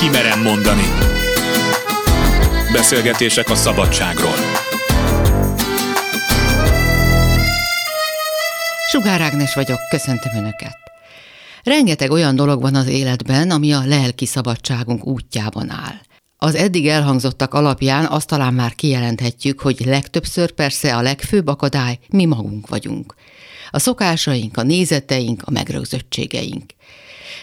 kimerem mondani. Beszélgetések a szabadságról. Sugár Ágnes vagyok, köszöntöm Önöket. Rengeteg olyan dolog van az életben, ami a lelki szabadságunk útjában áll. Az eddig elhangzottak alapján azt talán már kijelenthetjük, hogy legtöbbször persze a legfőbb akadály mi magunk vagyunk. A szokásaink, a nézeteink, a megrögzöttségeink.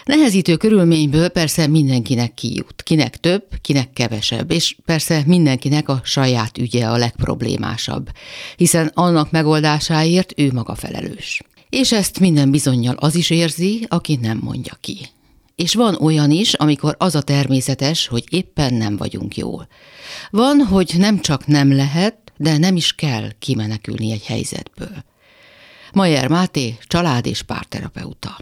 Nehezítő körülményből persze mindenkinek kijut, kinek több, kinek kevesebb, és persze mindenkinek a saját ügye a legproblémásabb, hiszen annak megoldásáért ő maga felelős. És ezt minden bizonyal az is érzi, aki nem mondja ki. És van olyan is, amikor az a természetes, hogy éppen nem vagyunk jól. Van, hogy nem csak nem lehet, de nem is kell kimenekülni egy helyzetből. Majer Máté, család és párterapeuta.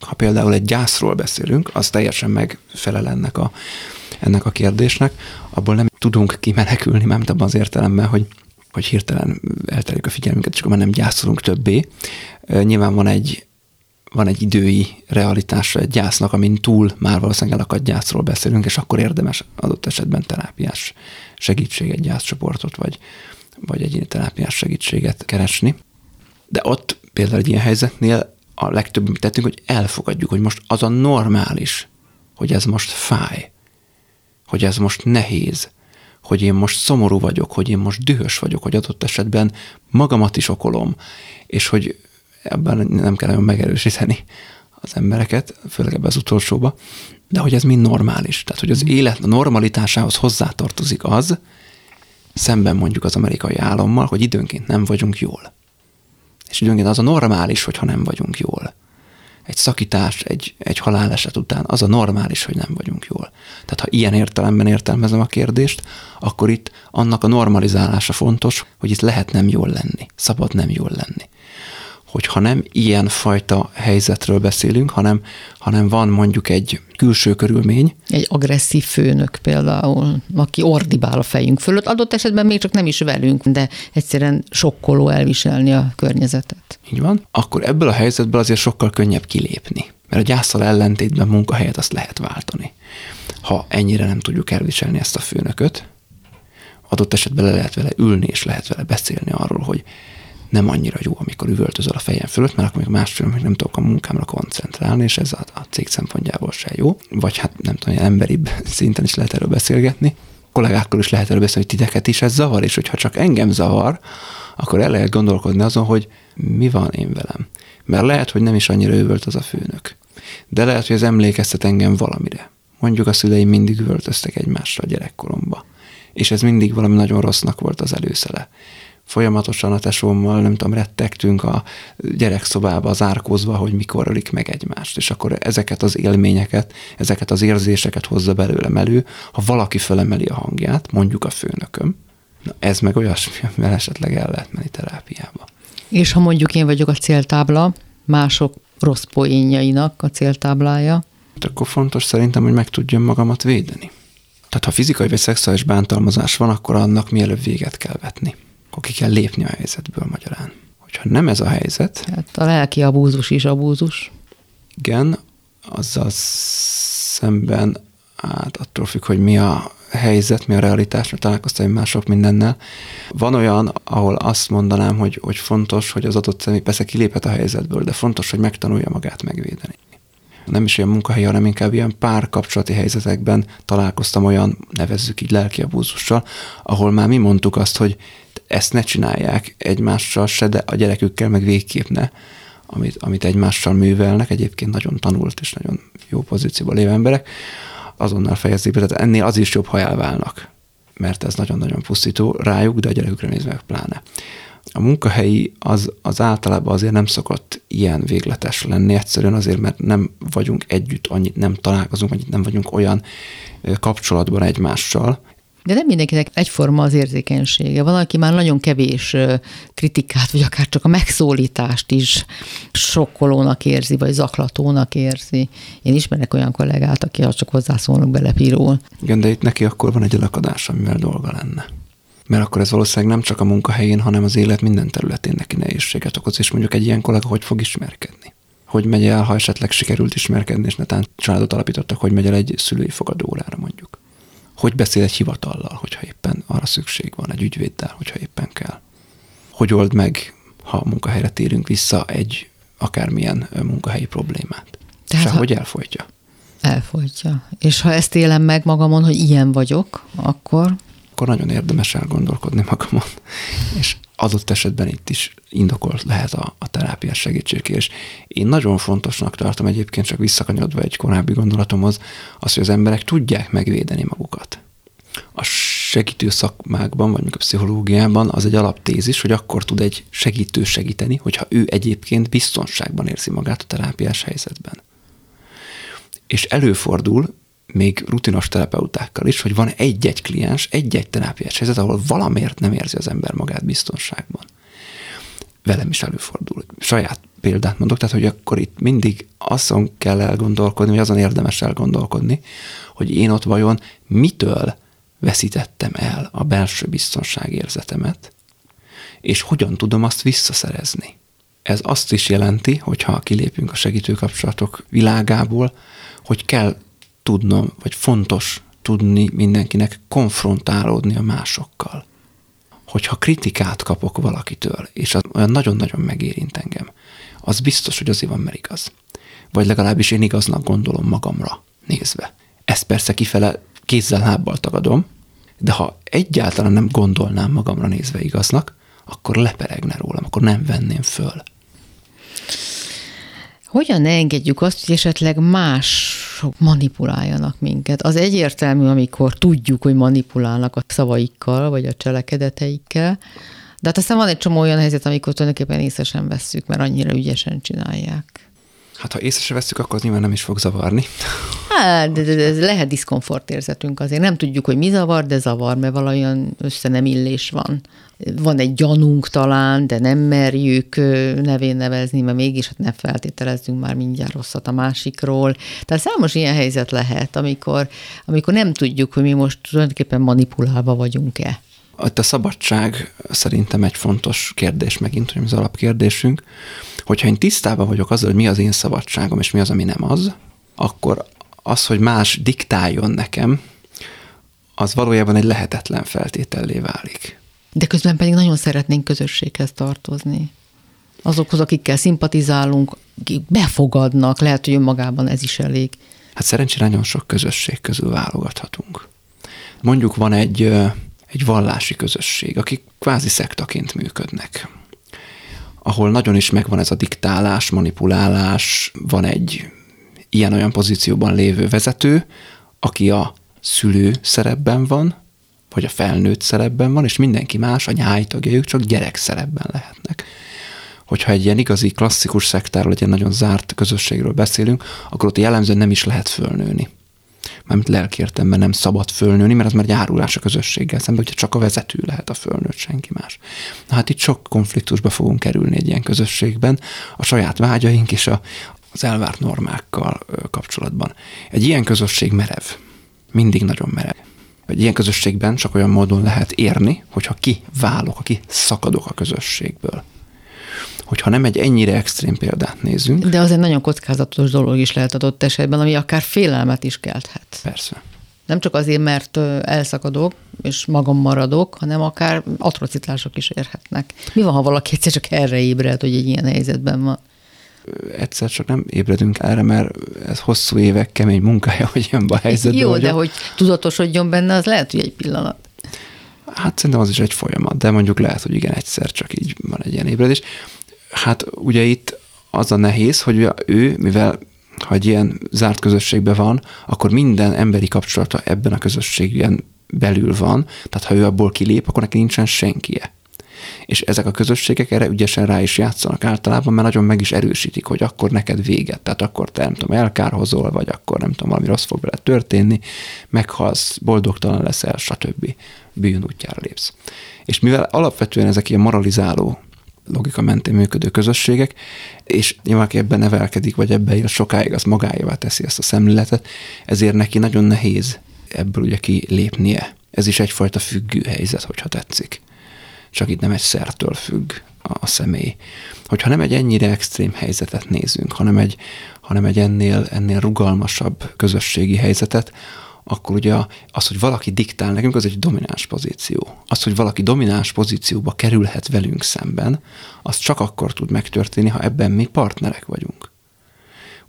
Ha például egy gyászról beszélünk, az teljesen megfelel ennek a, ennek a kérdésnek, abból nem tudunk kimenekülni, mert abban az értelemben, hogy hogy hirtelen eltelik a figyelmünket, és akkor már nem gyászolunk többé. Nyilván van egy, van egy idői realitása egy gyásznak, amin túl már valószínűleg elakadt gyászról beszélünk, és akkor érdemes adott esetben terápiás segítséget, gyászcsoportot, vagy, vagy egyéni terápiás segítséget keresni. De ott például egy ilyen helyzetnél a legtöbb, amit tettünk, hogy elfogadjuk, hogy most az a normális, hogy ez most fáj, hogy ez most nehéz, hogy én most szomorú vagyok, hogy én most dühös vagyok, hogy adott esetben magamat is okolom, és hogy ebben nem kell nagyon megerősíteni az embereket, főleg ebben az utolsóba, de hogy ez mind normális. Tehát, hogy az élet normalitásához hozzátartozik az, szemben mondjuk az amerikai állammal, hogy időnként nem vagyunk jól. És időnként az a normális, hogyha nem vagyunk jól. Egy szakítás, egy, egy haláleset után az a normális, hogy nem vagyunk jól. Tehát ha ilyen értelemben értelmezem a kérdést, akkor itt annak a normalizálása fontos, hogy itt lehet nem jól lenni, szabad nem jól lenni hogyha nem ilyen fajta helyzetről beszélünk, hanem, hanem van mondjuk egy külső körülmény. Egy agresszív főnök például, aki ordibál a fejünk fölött, adott esetben még csak nem is velünk, de egyszerűen sokkoló elviselni a környezetet. Így van. Akkor ebből a helyzetből azért sokkal könnyebb kilépni. Mert a gyászsal ellentétben munkahelyet azt lehet váltani. Ha ennyire nem tudjuk elviselni ezt a főnököt, adott esetben le lehet vele ülni, és lehet vele beszélni arról, hogy nem annyira jó, amikor üvöltözöl a fejem fölött, mert akkor még másfél még nem tudok a munkámra koncentrálni, és ez a, a cég szempontjából se jó. Vagy hát nem tudom, emberibb szinten is lehet erről beszélgetni. Kollégákkal is lehet erről beszélni, hogy titeket is ez zavar, és hogyha csak engem zavar, akkor el lehet gondolkodni azon, hogy mi van én velem. Mert lehet, hogy nem is annyira üvölt az a főnök. De lehet, hogy ez emlékeztet engem valamire. Mondjuk a szüleim mindig üvöltöztek egymásra a gyerekkoromba. És ez mindig valami nagyon rossznak volt az előszele folyamatosan a tesómmal, nem tudom, rettegtünk a gyerekszobába zárkózva, hogy mikor ölik meg egymást. És akkor ezeket az élményeket, ezeket az érzéseket hozza belőlem elő, ha valaki felemeli a hangját, mondjuk a főnököm, na ez meg olyasmi, amivel esetleg el lehet menni terápiába. És ha mondjuk én vagyok a céltábla, mások rossz poénjainak a céltáblája, akkor fontos szerintem, hogy meg tudjam magamat védeni. Tehát ha fizikai vagy szexuális bántalmazás van, akkor annak mielőbb véget kell vetni akkor ki kell lépni a helyzetből magyarán. Hogyha nem ez a helyzet... Hát a lelki abúzus is abúzus. Igen, azzal szemben, hát attól függ, hogy mi a helyzet, mi a realitás, mert találkoztam már sok mindennel. Van olyan, ahol azt mondanám, hogy, hogy fontos, hogy az adott személy persze kiléphet a helyzetből, de fontos, hogy megtanulja magát megvédeni. Nem is olyan munkahelyi, hanem inkább ilyen pár kapcsolati helyzetekben találkoztam olyan, nevezzük így lelki abúzussal, ahol már mi mondtuk azt, hogy ezt ne csinálják egymással se, de a gyerekükkel meg végképp ne, amit, amit egymással művelnek, egyébként nagyon tanult és nagyon jó pozícióban lévő emberek, azonnal fejezik be, tehát ennél az is jobb, ha elválnak, mert ez nagyon-nagyon pusztító rájuk, de a gyerekükre nézve meg pláne. A munkahelyi az, az általában azért nem szokott ilyen végletes lenni, egyszerűen azért, mert nem vagyunk együtt, annyit nem találkozunk, annyit nem vagyunk olyan kapcsolatban egymással, de nem mindenkinek egyforma az érzékenysége. Van, aki már nagyon kevés kritikát, vagy akár csak a megszólítást is sokkolónak érzi, vagy zaklatónak érzi. Én ismerek olyan kollégát, aki csak hozzászólnak belepírul. Igen, de itt neki akkor van egy elakadás, amivel dolga lenne. Mert akkor ez valószínűleg nem csak a munkahelyén, hanem az élet minden területén neki nehézséget okoz, és mondjuk egy ilyen kollega hogy fog ismerkedni hogy megy el, ha esetleg sikerült ismerkedni, és netán családot alapítottak, hogy megy el egy szülői fogadóórára mondjuk. Hogy beszél egy hivatallal, hogyha éppen arra szükség van, egy ügyvéddel, hogyha éppen kell. Hogy old meg, ha a munkahelyre térünk vissza, egy akármilyen munkahelyi problémát. Tehát Sehogy ha... elfolytja. Elfolytja. És ha ezt élem meg magamon, hogy ilyen vagyok, akkor? Akkor nagyon érdemes elgondolkodni magamon. És adott esetben itt is indokolt lehet a, a terápiás segítségkérés. Én nagyon fontosnak tartom egyébként, csak visszakanyodva egy korábbi gondolatomhoz, az, hogy az emberek tudják megvédeni magukat. A segítő szakmákban, vagy a pszichológiában az egy alaptézis, hogy akkor tud egy segítő segíteni, hogyha ő egyébként biztonságban érzi magát a terápiás helyzetben. És előfordul, még rutinos terapeutákkal is, hogy van egy-egy kliens, egy-egy terápiás helyzet, ahol valamiért nem érzi az ember magát biztonságban. Velem is előfordul. Saját példát mondok, tehát hogy akkor itt mindig azon kell elgondolkodni, vagy azon érdemes elgondolkodni, hogy én ott vajon mitől veszítettem el a belső biztonságérzetemet, és hogyan tudom azt visszaszerezni. Ez azt is jelenti, hogy ha kilépünk a segítőkapcsolatok világából, hogy kell tudnom, vagy fontos tudni mindenkinek konfrontálódni a másokkal. Hogyha kritikát kapok valakitől, és az olyan nagyon-nagyon megérint engem, az biztos, hogy azért van, mert igaz. Vagy legalábbis én igaznak gondolom magamra nézve. Ezt persze kifele kézzel lábbal tagadom, de ha egyáltalán nem gondolnám magamra nézve igaznak, akkor leperegne rólam, akkor nem venném föl. Hogyan engedjük azt, hogy esetleg mások manipuláljanak minket? Az egyértelmű, amikor tudjuk, hogy manipulálnak a szavaikkal, vagy a cselekedeteikkel, de hát aztán van egy csomó olyan helyzet, amikor tulajdonképpen észre sem vesszük, mert annyira ügyesen csinálják. Hát ha észre se veszük, akkor az nyilván nem is fog zavarni. Hát, de, de, de lehet diszkomfort érzetünk azért. Nem tudjuk, hogy mi zavar, de zavar, mert valami össze nem illés van. Van egy gyanunk talán, de nem merjük nevén nevezni, mert mégis hát ne feltételezzünk már mindjárt rosszat a másikról. Tehát számos ilyen helyzet lehet, amikor, amikor nem tudjuk, hogy mi most tulajdonképpen manipulálva vagyunk-e. A szabadság szerintem egy fontos kérdés megint, hogy az alapkérdésünk, hogyha én tisztában vagyok azzal, hogy mi az én szabadságom, és mi az, ami nem az, akkor az, hogy más diktáljon nekem, az valójában egy lehetetlen feltétellé válik. De közben pedig nagyon szeretnénk közösséghez tartozni. Azokhoz, akikkel szimpatizálunk, akik befogadnak, lehet, hogy önmagában ez is elég. Hát szerencsére nagyon sok közösség közül válogathatunk. Mondjuk van egy, egy vallási közösség, akik kvázi szektaként működnek ahol nagyon is megvan ez a diktálás, manipulálás, van egy ilyen-olyan pozícióban lévő vezető, aki a szülő szerepben van, vagy a felnőtt szerepben van, és mindenki más, a nyájtagja, ők csak gyerek szerepben lehetnek. Hogyha egy ilyen igazi klasszikus szektáról, egy ilyen nagyon zárt közösségről beszélünk, akkor ott jellemzően nem is lehet fölnőni mármint lelki értelemben nem szabad fölnőni, mert az már járulás a közösséggel szemben, hogyha csak a vezető lehet a fölnőtt, senki más. Na hát itt sok konfliktusba fogunk kerülni egy ilyen közösségben, a saját vágyaink és a, az elvárt normákkal kapcsolatban. Egy ilyen közösség merev, mindig nagyon merev. Egy ilyen közösségben csak olyan módon lehet érni, hogyha kiválok, aki szakadok a közösségből hogyha nem egy ennyire extrém példát nézünk. De az egy nagyon kockázatos dolog is lehet adott esetben, ami akár félelmet is kelthet. Persze. Nem csak azért, mert elszakadok, és magam maradok, hanem akár atrocitások is érhetnek. Mi van, ha valaki egyszer csak erre ébred, hogy egy ilyen helyzetben van? egyszer csak nem ébredünk erre, mert ez hosszú évek kemény munkája, hogy jön be a helyzetbe. Jó, vagyok. de hogy tudatosodjon benne, az lehet, hogy egy pillanat. Hát szerintem az is egy folyamat, de mondjuk lehet, hogy igen, egyszer csak így van egy ilyen ébredés. Hát ugye itt az a nehéz, hogy ő, mivel ha egy ilyen zárt közösségben van, akkor minden emberi kapcsolata ebben a közösségben belül van, tehát ha ő abból kilép, akkor neki nincsen senkie. És ezek a közösségek erre ügyesen rá is játszanak általában, mert nagyon meg is erősítik, hogy akkor neked véget, tehát akkor te nem tudom, elkárhozol, vagy akkor nem tudom, valami rossz fog vele történni, meghalsz, boldogtalan leszel, stb. bűn útjára lépsz. És mivel alapvetően ezek ilyen moralizáló logika mentén működő közösségek, és nyilván, aki ebben nevelkedik, vagy ebbe él sokáig, az magáévá teszi ezt a szemléletet, ezért neki nagyon nehéz ebből ugye kilépnie. Ez is egyfajta függő helyzet, hogyha tetszik. Csak itt nem egy szertől függ, a, a személy. Hogyha nem egy ennyire extrém helyzetet nézünk, hanem egy, hanem egy ennél, ennél rugalmasabb közösségi helyzetet, akkor ugye az, hogy valaki diktál nekünk, az egy domináns pozíció. Az, hogy valaki domináns pozícióba kerülhet velünk szemben, az csak akkor tud megtörténni, ha ebben mi partnerek vagyunk.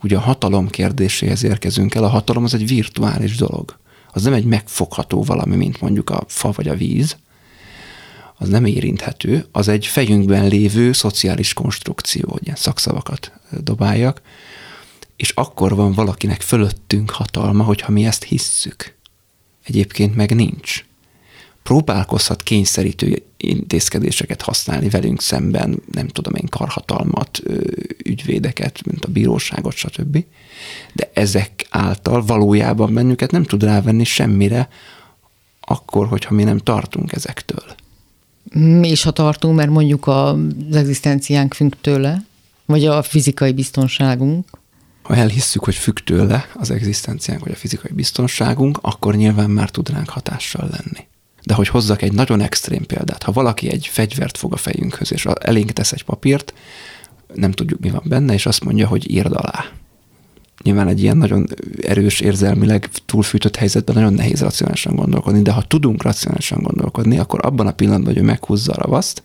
Ugye a hatalom kérdéséhez érkezünk el, a hatalom az egy virtuális dolog. Az nem egy megfogható valami, mint mondjuk a fa vagy a víz, az nem érinthető, az egy fejünkben lévő szociális konstrukció, hogy ilyen szakszavakat dobáljak, és akkor van valakinek fölöttünk hatalma, hogyha mi ezt hisszük. Egyébként meg nincs. Próbálkozhat kényszerítő intézkedéseket használni velünk szemben, nem tudom én, karhatalmat, ügyvédeket, mint a bíróságot, stb. De ezek által valójában bennünket nem tud rávenni semmire, akkor, hogyha mi nem tartunk ezektől. Is, ha tartunk, mert mondjuk az egzisztenciánk függ tőle, vagy a fizikai biztonságunk, ha elhisszük, hogy függ tőle az egzisztenciánk vagy a fizikai biztonságunk, akkor nyilván már tud ránk hatással lenni. De hogy hozzak egy nagyon extrém példát, ha valaki egy fegyvert fog a fejünkhöz, és elénk tesz egy papírt, nem tudjuk, mi van benne, és azt mondja, hogy írd alá. Nyilván egy ilyen nagyon erős érzelmileg túlfűtött helyzetben nagyon nehéz racionálisan gondolkodni, de ha tudunk racionálisan gondolkodni, akkor abban a pillanatban, hogy ő meghúzza a ravaszt,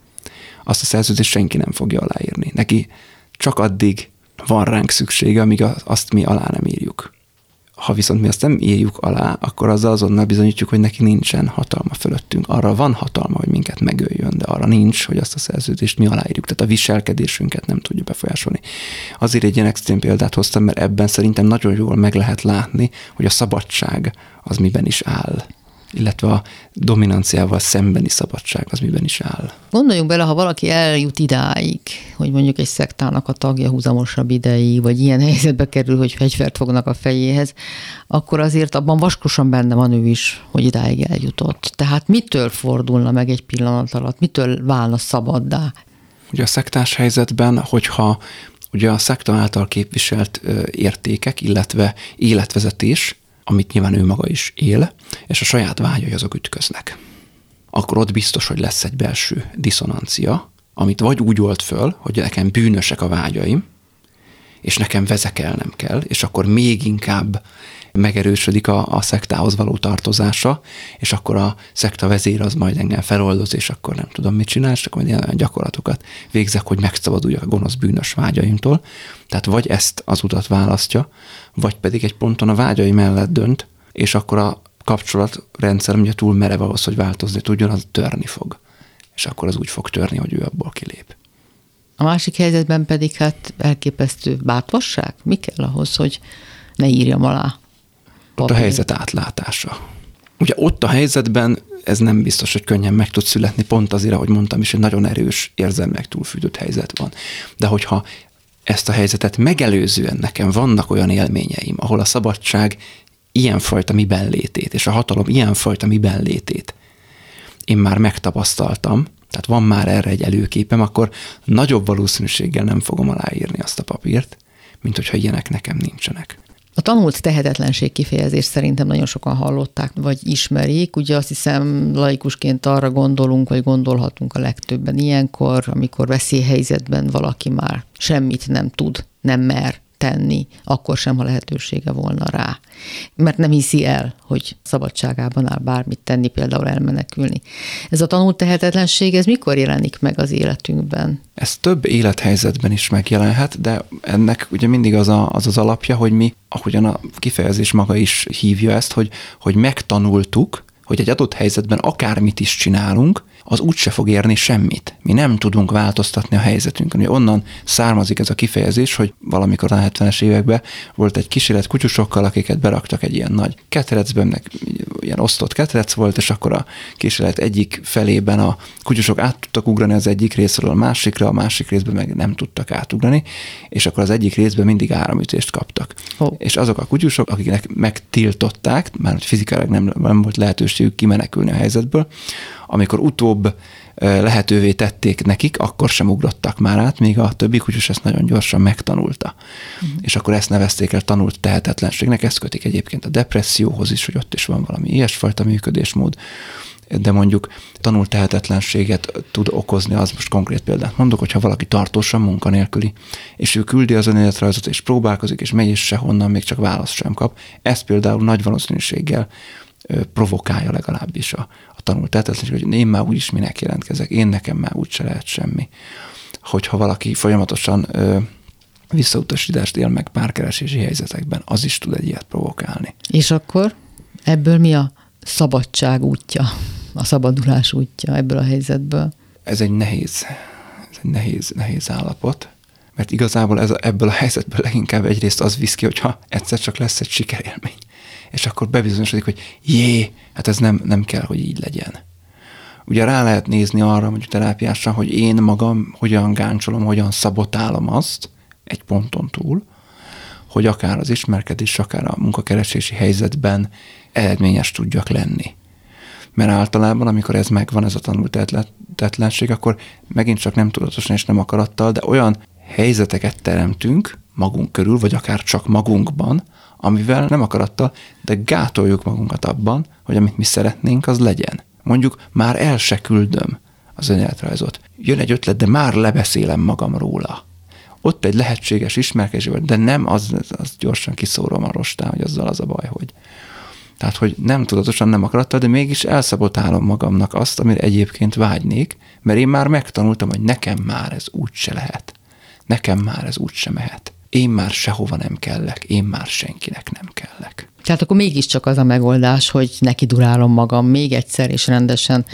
azt a szerződést senki nem fogja aláírni. Neki csak addig van ránk szüksége, amíg azt mi alá nem írjuk. Ha viszont mi azt nem írjuk alá, akkor azzal azonnal bizonyítjuk, hogy neki nincsen hatalma fölöttünk. Arra van hatalma, hogy minket megöljön, de arra nincs, hogy azt a szerződést mi aláírjuk. Tehát a viselkedésünket nem tudja befolyásolni. Azért egy ilyen extrém példát hoztam, mert ebben szerintem nagyon jól meg lehet látni, hogy a szabadság az miben is áll illetve a dominanciával szembeni szabadság az miben is áll. Gondoljunk bele, ha valaki eljut idáig, hogy mondjuk egy szektának a tagja húzamosabb ideig, vagy ilyen helyzetbe kerül, hogy fegyvert fognak a fejéhez, akkor azért abban vaskosan benne van ő is, hogy idáig eljutott. Tehát mitől fordulna meg egy pillanat alatt, mitől válna szabaddá? Ugye a szektás helyzetben, hogyha ugye a szekta által képviselt értékek, illetve életvezetés amit nyilván ő maga is él, és a saját vágyai azok ütköznek. Akkor ott biztos, hogy lesz egy belső diszonancia, amit vagy úgy old föl, hogy nekem bűnösek a vágyaim, és nekem vezekelnem kell, és akkor még inkább megerősödik a, a szektához való tartozása, és akkor a szekta vezér az majd engem feloldoz, és akkor nem tudom, mit csinál, és akkor ilyen gyakorlatokat végzek, hogy megszabaduljak a gonosz bűnös vágyaimtól. Tehát vagy ezt az utat választja, vagy pedig egy ponton a vágyai mellett dönt, és akkor a kapcsolatrendszer, ugye túl merev ahhoz, hogy változni tudjon, az törni fog. És akkor az úgy fog törni, hogy ő abból kilép. A másik helyzetben pedig hát elképesztő bátorság. Mi kell ahhoz, hogy ne írjam alá? Ott a helyzet átlátása. Ugye ott a helyzetben ez nem biztos, hogy könnyen meg tud születni, pont azért, ahogy mondtam is, egy nagyon erős érzelmek túlfűtött helyzet van. De hogyha ezt a helyzetet megelőzően nekem vannak olyan élményeim, ahol a szabadság ilyenfajta miben létét, és a hatalom ilyenfajta miben létét én már megtapasztaltam, tehát van már erre egy előképem, akkor nagyobb valószínűséggel nem fogom aláírni azt a papírt, mint hogyha ilyenek nekem nincsenek. A tanult tehetetlenség kifejezést szerintem nagyon sokan hallották, vagy ismerik. Ugye azt hiszem laikusként arra gondolunk, vagy gondolhatunk a legtöbben ilyenkor, amikor veszélyhelyzetben valaki már semmit nem tud, nem mer tenni, akkor sem, ha lehetősége volna rá. Mert nem hiszi el, hogy szabadságában áll bármit tenni, például elmenekülni. Ez a tanult tehetetlenség, ez mikor jelenik meg az életünkben? Ez több élethelyzetben is megjelenhet, de ennek ugye mindig az a, az, az alapja, hogy mi, ahogyan a kifejezés maga is hívja ezt, hogy, hogy megtanultuk, hogy egy adott helyzetben akármit is csinálunk, az úgyse fog érni semmit. Mi nem tudunk változtatni a helyzetünkön. Ugye onnan származik ez a kifejezés, hogy valamikor a 70-es években volt egy kísérlet kutyusokkal, akiket beraktak egy ilyen nagy ketrecben, ilyen osztott ketrec volt, és akkor a kísérlet egyik felében a kutyusok át tudtak ugrani az egyik részről a másikra, a másik részben meg nem tudtak átugrani, és akkor az egyik részben mindig áramütést kaptak. Oh. És azok a kutyusok, akiknek megtiltották, már fizikailag nem, nem volt lehetőségük kimenekülni a helyzetből, amikor utóbb lehetővé tették nekik, akkor sem ugrottak már át, még a többi kutyus ezt nagyon gyorsan megtanulta. Uh-huh. És akkor ezt nevezték el tanult tehetetlenségnek, ezt kötik egyébként a depresszióhoz is, hogy ott is van valami ilyesfajta működésmód, de mondjuk tanult tehetetlenséget tud okozni, az most konkrét példát mondok, hogyha valaki tartósan munkanélküli, és ő küldi az önéletrajzot, és próbálkozik, és megy, és sehonnan még csak választ sem kap. Ez például nagy valószínűséggel provokálja legalábbis a tanult tehetetlenség, hogy én már úgyis minek jelentkezek, én nekem már úgyse lehet semmi. Hogyha valaki folyamatosan ö, visszautasítást él meg párkeresési helyzetekben, az is tud egy ilyet provokálni. És akkor ebből mi a szabadság útja, a szabadulás útja ebből a helyzetből? Ez egy nehéz, ez egy nehéz, nehéz állapot, mert igazából ez a, ebből a helyzetből leginkább egyrészt az visz ki, hogyha egyszer csak lesz egy sikerélmény. És akkor bebizonyosodik, hogy jé, hát ez nem, nem kell, hogy így legyen. Ugye rá lehet nézni arra, mondjuk terápiásan, hogy én magam hogyan gáncsolom, hogyan szabotálom azt egy ponton túl, hogy akár az ismerkedés, akár a munkakeresési helyzetben eredményes tudjak lenni. Mert általában, amikor ez megvan, ez a tanultetlenség, akkor megint csak nem tudatosan és nem akarattal, de olyan helyzeteket teremtünk magunk körül, vagy akár csak magunkban, amivel nem akarattal, de gátoljuk magunkat abban, hogy amit mi szeretnénk, az legyen. Mondjuk már el se küldöm az önéletrajzot. Jön egy ötlet, de már lebeszélem magam róla. Ott egy lehetséges ismerkedés, de nem, az, az gyorsan kiszórom a rostán, hogy azzal az a baj, hogy tehát, hogy nem tudatosan nem akarattal, de mégis elszabotálom magamnak azt, amire egyébként vágynék, mert én már megtanultam, hogy nekem már ez úgy se lehet. Nekem már ez úgy se mehet. Én már sehova nem kellek, én már senkinek nem kellek. Tehát akkor mégiscsak az a megoldás, hogy neki durálom magam még egyszer, és rendesen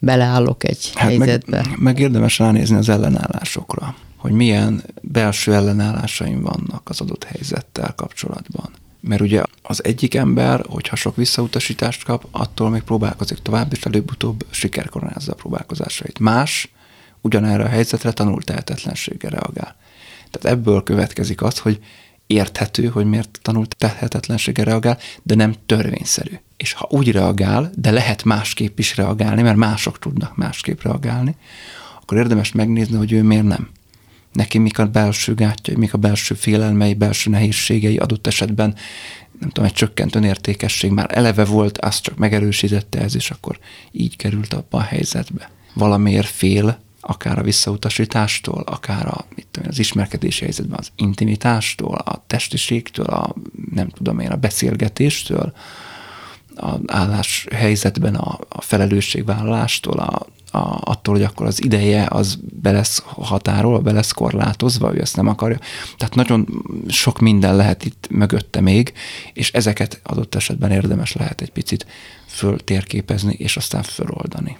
beleállok egy hát helyzetbe. Meg, meg érdemes ránézni az ellenállásokra, hogy milyen belső ellenállásaim vannak az adott helyzettel kapcsolatban. Mert ugye az egyik ember, hogyha sok visszautasítást kap, attól még próbálkozik tovább, és előbb-utóbb sikerkoronázza a próbálkozásait. Más ugyanerre a helyzetre tanult tehetetlenséggel reagál. Tehát ebből következik az, hogy érthető, hogy miért tanult tehetetlenséggel reagál, de nem törvényszerű. És ha úgy reagál, de lehet másképp is reagálni, mert mások tudnak másképp reagálni, akkor érdemes megnézni, hogy ő miért nem neki mik a belső gátjai, mik a belső félelmei, belső nehézségei adott esetben, nem tudom, egy csökkent önértékesség már eleve volt, azt csak megerősítette ez, és akkor így került abba a helyzetbe. Valamiért fél, akár a visszautasítástól, akár a, mit tudom, az ismerkedési helyzetben az intimitástól, a testiségtől, a nem tudom én, a beszélgetéstől, a állás helyzetben a, a felelősségvállalástól, a, a, attól, hogy akkor az ideje az be lesz határolva, be lesz korlátozva, ő ezt nem akarja. Tehát nagyon sok minden lehet itt mögötte még, és ezeket adott esetben érdemes lehet egy picit föltérképezni, és aztán föloldani.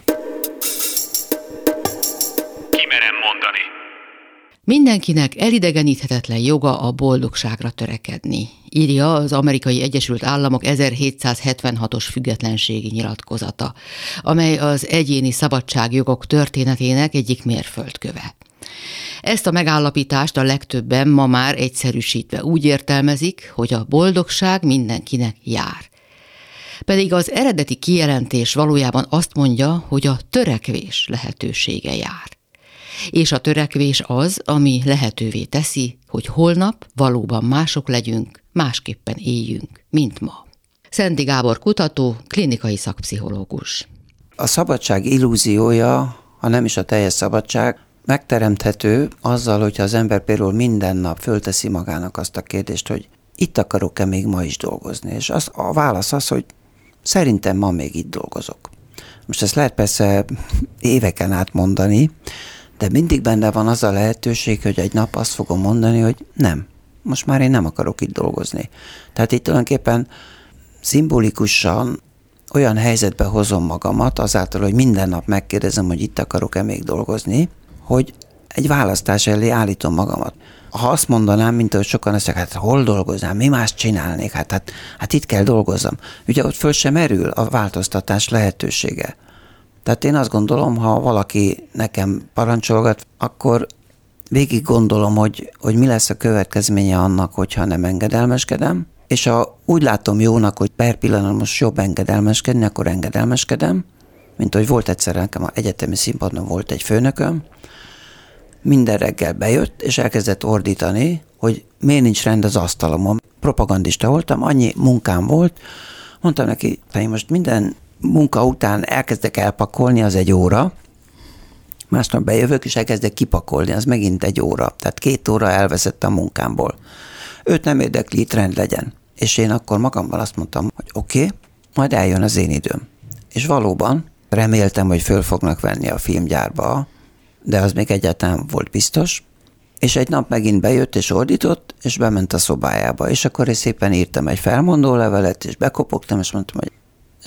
Mindenkinek elidegeníthetetlen joga a boldogságra törekedni, írja az Amerikai Egyesült Államok 1776-os függetlenségi nyilatkozata, amely az egyéni szabadságjogok történetének egyik mérföldköve. Ezt a megállapítást a legtöbben ma már egyszerűsítve úgy értelmezik, hogy a boldogság mindenkinek jár. Pedig az eredeti kijelentés valójában azt mondja, hogy a törekvés lehetősége jár és a törekvés az, ami lehetővé teszi, hogy holnap valóban mások legyünk, másképpen éljünk, mint ma. Szenti Gábor kutató, klinikai szakpszichológus. A szabadság illúziója, ha nem is a teljes szabadság, megteremthető azzal, hogyha az ember például minden nap fölteszi magának azt a kérdést, hogy itt akarok-e még ma is dolgozni. És az, a válasz az, hogy szerintem ma még itt dolgozok. Most ezt lehet persze éveken át mondani, de mindig benne van az a lehetőség, hogy egy nap azt fogom mondani, hogy nem, most már én nem akarok itt dolgozni. Tehát itt tulajdonképpen szimbolikusan olyan helyzetbe hozom magamat, azáltal, hogy minden nap megkérdezem, hogy itt akarok-e még dolgozni, hogy egy választás elé állítom magamat. Ha azt mondanám, mint ahogy sokan ezt hát hol dolgoznám, mi más csinálnék, hát, hát, hát itt kell dolgozzam. Ugye ott föl sem merül a változtatás lehetősége. Tehát én azt gondolom, ha valaki nekem parancsolgat, akkor végig gondolom, hogy, hogy mi lesz a következménye annak, hogyha nem engedelmeskedem, és ha úgy látom jónak, hogy per pillanat most jobb engedelmeskedni, akkor engedelmeskedem, mint hogy volt egyszer nekem a egyetemi színpadon volt egy főnököm, minden reggel bejött, és elkezdett ordítani, hogy miért nincs rend az asztalomon. Propagandista voltam, annyi munkám volt, mondtam neki, hogy most minden munka után elkezdek elpakolni, az egy óra, másnap bejövök, és elkezdek kipakolni, az megint egy óra. Tehát két óra elveszett a munkámból. Őt nem érdekli, itt rend legyen. És én akkor magamban azt mondtam, hogy oké, okay, majd eljön az én időm. És valóban reméltem, hogy föl fognak venni a filmgyárba, de az még egyáltalán volt biztos. És egy nap megint bejött és ordított, és bement a szobájába. És akkor én szépen írtam egy felmondó levelet, és bekopogtam, és mondtam, hogy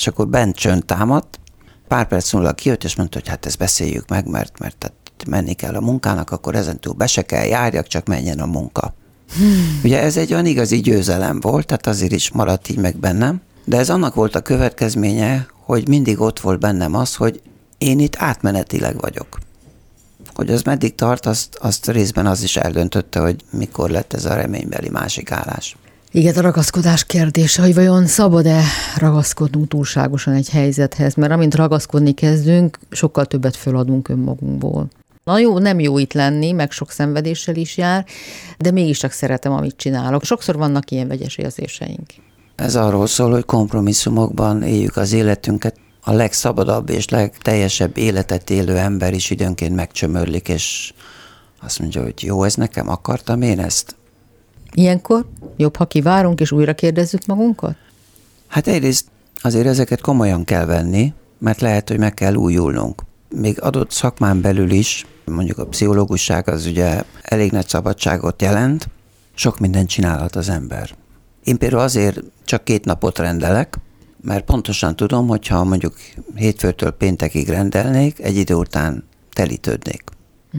és akkor bent csönd támadt, pár perc múlva kijött, és mondta, hogy hát ezt beszéljük meg, mert, mert tehát menni kell a munkának, akkor ezentúl be se kell járjak, csak menjen a munka. Hmm. Ugye ez egy olyan igazi győzelem volt, tehát azért is maradt így meg bennem, de ez annak volt a következménye, hogy mindig ott volt bennem az, hogy én itt átmenetileg vagyok. Hogy az meddig tart, azt, azt részben az is eldöntötte, hogy mikor lett ez a reménybeli másik állás. Igen, a ragaszkodás kérdése, hogy vajon szabad-e ragaszkodnunk túlságosan egy helyzethez, mert amint ragaszkodni kezdünk, sokkal többet föladunk önmagunkból. Na jó, nem jó itt lenni, meg sok szenvedéssel is jár, de mégiscsak szeretem, amit csinálok. Sokszor vannak ilyen vegyes érzéseink. Ez arról szól, hogy kompromisszumokban éljük az életünket. A legszabadabb és legteljesebb életet élő ember is időnként megcsömörlik, és azt mondja, hogy jó, ez nekem, akartam én ezt. Ilyenkor jobb, ha kivárunk és újra kérdezzük magunkat? Hát egyrészt azért ezeket komolyan kell venni, mert lehet, hogy meg kell újulnunk. Még adott szakmán belül is, mondjuk a pszichológusság az ugye elég nagy szabadságot jelent, sok mindent csinálhat az ember. Én például azért csak két napot rendelek, mert pontosan tudom, hogy ha mondjuk hétfőtől péntekig rendelnék, egy idő után telítődnék.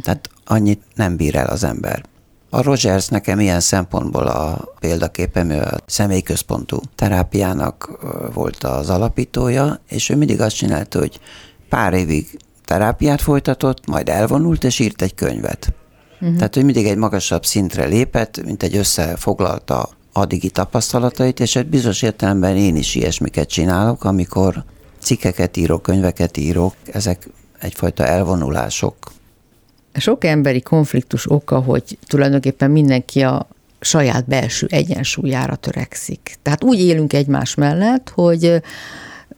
Tehát annyit nem bír el az ember. A Rogers nekem ilyen szempontból a példaképem, ő a személyközpontú terápiának volt az alapítója, és ő mindig azt csinálta, hogy pár évig terápiát folytatott, majd elvonult, és írt egy könyvet. Uh-huh. Tehát, hogy mindig egy magasabb szintre lépett, mint egy összefoglalta addigi tapasztalatait, és egy bizonyos értelemben én is ilyesmiket csinálok, amikor cikkeket írok, könyveket írok, ezek egyfajta elvonulások. Sok emberi konfliktus oka, hogy tulajdonképpen mindenki a saját belső egyensúlyára törekszik. Tehát úgy élünk egymás mellett, hogy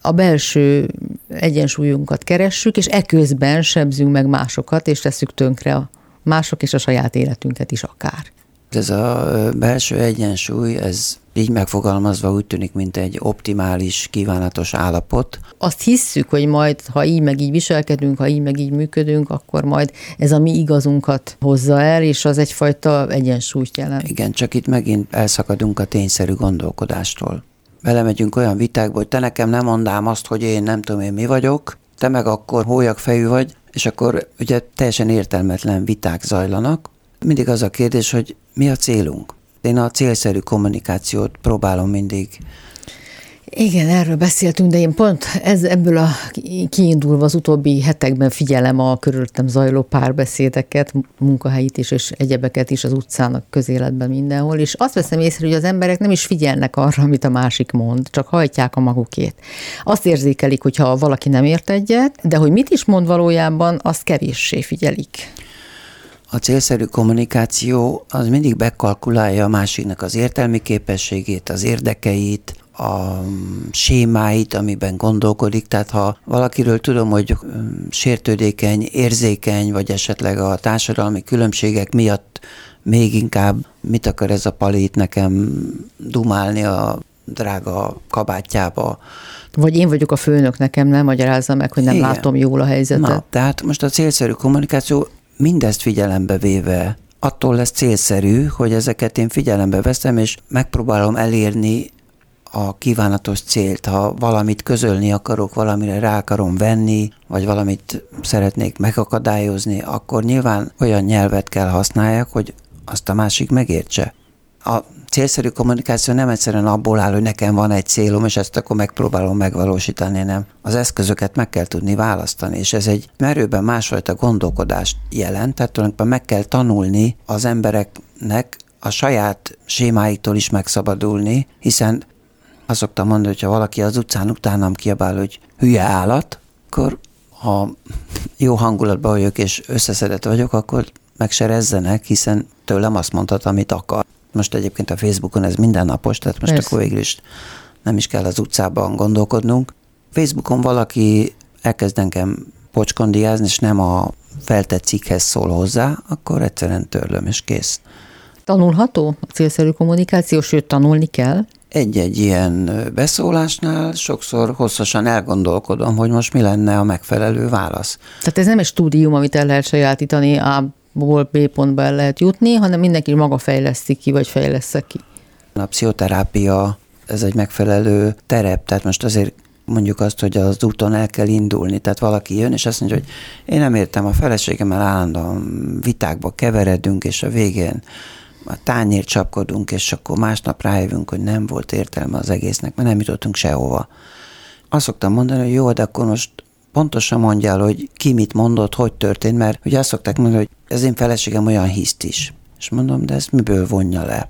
a belső egyensúlyunkat keressük, és eközben sebzünk meg másokat, és tesszük tönkre a mások és a saját életünket is akár. Ez a belső egyensúly, ez így megfogalmazva úgy tűnik, mint egy optimális, kívánatos állapot. Azt hisszük, hogy majd, ha így meg így viselkedünk, ha így meg így működünk, akkor majd ez a mi igazunkat hozza el, és az egyfajta egyensúlyt jelent. Igen, csak itt megint elszakadunk a tényszerű gondolkodástól. Belemegyünk olyan vitákba, hogy te nekem nem mondám azt, hogy én nem tudom én mi vagyok, te meg akkor hólyak fejű vagy, és akkor ugye teljesen értelmetlen viták zajlanak. Mindig az a kérdés, hogy mi a célunk? Én a célszerű kommunikációt próbálom mindig igen, erről beszéltünk, de én pont ez, ebből a kiindulva az utóbbi hetekben figyelem a körülöttem zajló párbeszédeket, munkahelyit is, és egyebeket is az utcának, közéletben mindenhol, és azt veszem észre, hogy az emberek nem is figyelnek arra, amit a másik mond, csak hajtják a magukét. Azt érzékelik, hogyha valaki nem ért egyet, de hogy mit is mond valójában, azt kevéssé figyelik a célszerű kommunikáció az mindig bekalkulálja a másiknak az értelmi képességét, az érdekeit, a sémáit, amiben gondolkodik. Tehát ha valakiről tudom, hogy sértődékeny, érzékeny, vagy esetleg a társadalmi különbségek miatt még inkább mit akar ez a palét nekem dumálni a drága kabátjába. Vagy én vagyok a főnök, nekem nem magyarázza meg, hogy nem Igen. látom jól a helyzetet. Na, tehát most a célszerű kommunikáció mindezt figyelembe véve attól lesz célszerű, hogy ezeket én figyelembe veszem, és megpróbálom elérni a kívánatos célt. Ha valamit közölni akarok, valamire rá akarom venni, vagy valamit szeretnék megakadályozni, akkor nyilván olyan nyelvet kell használjak, hogy azt a másik megértse. A célszerű kommunikáció nem egyszerűen abból áll, hogy nekem van egy célom, és ezt akkor megpróbálom megvalósítani, nem. Az eszközöket meg kell tudni választani, és ez egy merőben másfajta gondolkodást jelent, tehát tulajdonképpen meg kell tanulni az embereknek a saját sémáiktól is megszabadulni, hiszen azt szoktam mondani, hogy ha valaki az utcán utánam kiabál, hogy hülye állat, akkor ha jó hangulatban vagyok és összeszedett vagyok, akkor meg se rezzenek, hiszen tőlem azt mondhat, amit akar. Most egyébként a Facebookon ez mindennapos, tehát most Persze. akkor végül is nem is kell az utcában gondolkodnunk. Facebookon valaki elkezd engem pocskondiázni, és nem a feltett cikkhez szól hozzá, akkor egyszerűen törlöm, és kész. Tanulható a célszerű kommunikáció, sőt tanulni kell? Egy-egy ilyen beszólásnál sokszor hosszasan elgondolkodom, hogy most mi lenne a megfelelő válasz. Tehát ez nem egy stúdium, amit el lehet sajátítani, A-ból B pontba el lehet jutni, hanem mindenki maga fejleszti ki, vagy fejlesz ki. A pszichoterápia, ez egy megfelelő terep, tehát most azért mondjuk azt, hogy az úton el kell indulni. Tehát valaki jön, és azt mondja, hogy én nem értem, a feleségemmel állandóan vitákba keveredünk, és a végén a tányért csapkodunk, és akkor másnap rájövünk, hogy nem volt értelme az egésznek, mert nem jutottunk sehova. Azt szoktam mondani, hogy jó, de akkor most pontosan mondjál, hogy ki mit mondott, hogy történt, mert ugye azt szokták mondani, hogy ez én feleségem olyan hiszt is. És mondom, de ezt miből vonja le?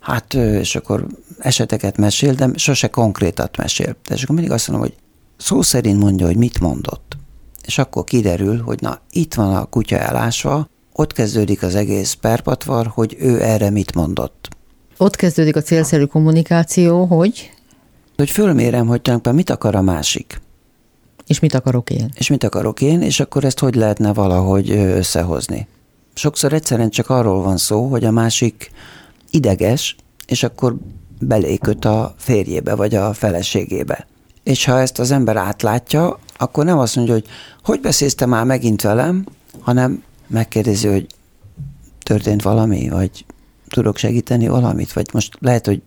Hát, és akkor eseteket mesél, de sose konkrétat mesél. De és akkor mindig azt mondom, hogy szó szerint mondja, hogy mit mondott. És akkor kiderül, hogy na, itt van a kutya elásva, ott kezdődik az egész perpatvar, hogy ő erre mit mondott. Ott kezdődik a célszerű kommunikáció, hogy? Hogy fölmérem, hogy tulajdonképpen mit akar a másik. És mit akarok én? És mit akarok én, és akkor ezt hogy lehetne valahogy összehozni. Sokszor egyszerűen csak arról van szó, hogy a másik ideges, és akkor beléköt a férjébe, vagy a feleségébe. És ha ezt az ember átlátja, akkor nem azt mondja, hogy hogy beszélsz te már megint velem, hanem megkérdezi, hogy történt valami, vagy tudok segíteni valamit, vagy most lehet, hogy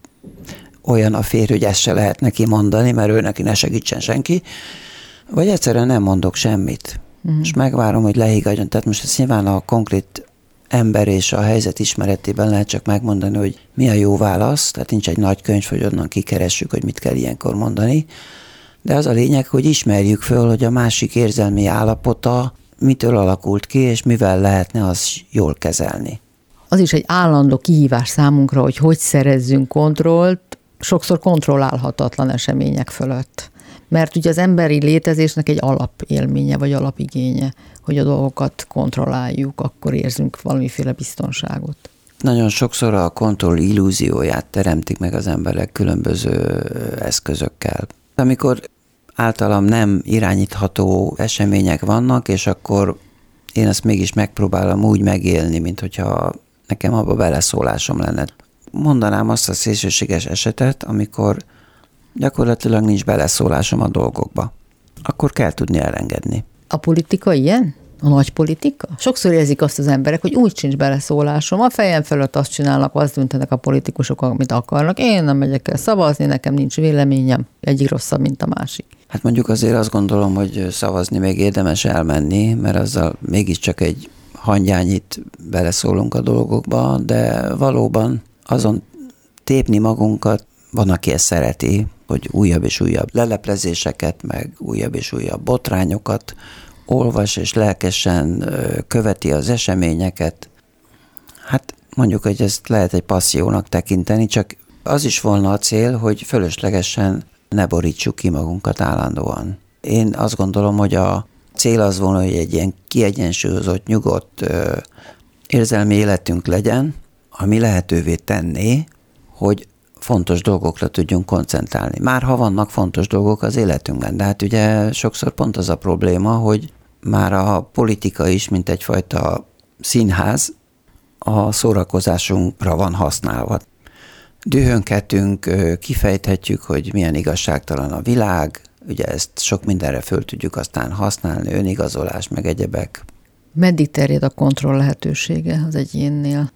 olyan a férj, hogy ezt se lehet neki mondani, mert ő neki ne segítsen senki, vagy egyszerűen nem mondok semmit. Mm. És megvárom, hogy lehiggadjon. Tehát most ez nyilván a konkrét ember és a helyzet ismeretében lehet csak megmondani, hogy mi a jó válasz, tehát nincs egy nagy könyv, hogy onnan kikeressük, hogy mit kell ilyenkor mondani, de az a lényeg, hogy ismerjük föl, hogy a másik érzelmi állapota mitől alakult ki, és mivel lehetne az jól kezelni. Az is egy állandó kihívás számunkra, hogy hogy szerezzünk kontrollt, sokszor kontrollálhatatlan események fölött. Mert ugye az emberi létezésnek egy alapélménye, vagy alapigénye, hogy a dolgokat kontrolláljuk, akkor érzünk valamiféle biztonságot. Nagyon sokszor a kontroll illúzióját teremtik meg az emberek különböző eszközökkel. Amikor általam nem irányítható események vannak, és akkor én ezt mégis megpróbálom úgy megélni, mint hogyha nekem abba beleszólásom lenne. Mondanám azt a szélsőséges esetet, amikor gyakorlatilag nincs beleszólásom a dolgokba. Akkor kell tudni elengedni. A politika ilyen? A nagy politika? Sokszor érzik azt az emberek, hogy úgy sincs beleszólásom, a fejem fölött azt csinálnak, azt döntenek a politikusok, amit akarnak. Én nem megyek el szavazni, nekem nincs véleményem, egyik rosszabb, mint a másik. Hát mondjuk azért azt gondolom, hogy szavazni még érdemes elmenni, mert azzal mégiscsak egy hangyányit beleszólunk a dolgokba, de valóban azon tépni magunkat, van, aki ezt szereti, hogy újabb és újabb leleplezéseket, meg újabb és újabb botrányokat olvas és lelkesen követi az eseményeket. Hát mondjuk, hogy ezt lehet egy passziónak tekinteni, csak az is volna a cél, hogy fölöslegesen ne borítsuk ki magunkat állandóan. Én azt gondolom, hogy a cél az volna, hogy egy ilyen kiegyensúlyozott, nyugodt érzelmi életünk legyen, ami lehetővé tenné, hogy fontos dolgokra tudjunk koncentrálni. Már ha vannak fontos dolgok az életünkben, de hát ugye sokszor pont az a probléma, hogy már a politika is, mint egyfajta színház, a szórakozásunkra van használva. Dühönkedünk, kifejthetjük, hogy milyen igazságtalan a világ, ugye ezt sok mindenre föl tudjuk aztán használni, önigazolás, meg egyebek. Meddig terjed a kontroll lehetősége az egyénnél?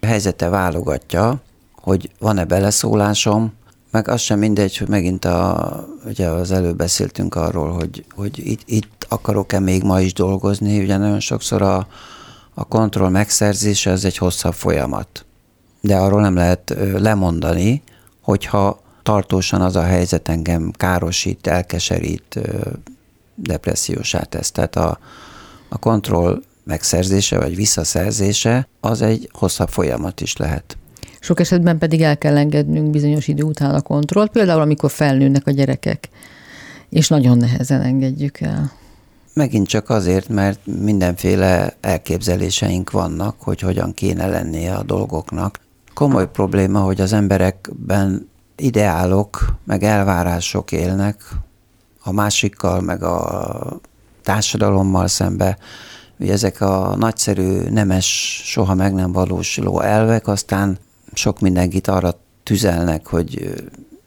A helyzete válogatja, hogy van-e beleszólásom, meg az sem mindegy, hogy megint a, ugye az előbb beszéltünk arról, hogy, hogy itt, itt akarok-e még ma is dolgozni, ugye nagyon sokszor a, a kontroll megszerzése az egy hosszabb folyamat. De arról nem lehet lemondani, hogyha tartósan az a helyzet engem károsít, elkeserít, depressziósá tesz. Tehát a, a kontroll megszerzése vagy visszaszerzése az egy hosszabb folyamat is lehet. Sok esetben pedig el kell engednünk bizonyos idő után a kontrollt, például amikor felnőnek a gyerekek, és nagyon nehezen engedjük el. Megint csak azért, mert mindenféle elképzeléseink vannak, hogy hogyan kéne lennie a dolgoknak. Komoly probléma, hogy az emberekben ideálok, meg elvárások élnek, a másikkal, meg a társadalommal szembe. Ugye ezek a nagyszerű, nemes, soha meg nem valósuló elvek, aztán sok mindenkit arra tüzelnek, hogy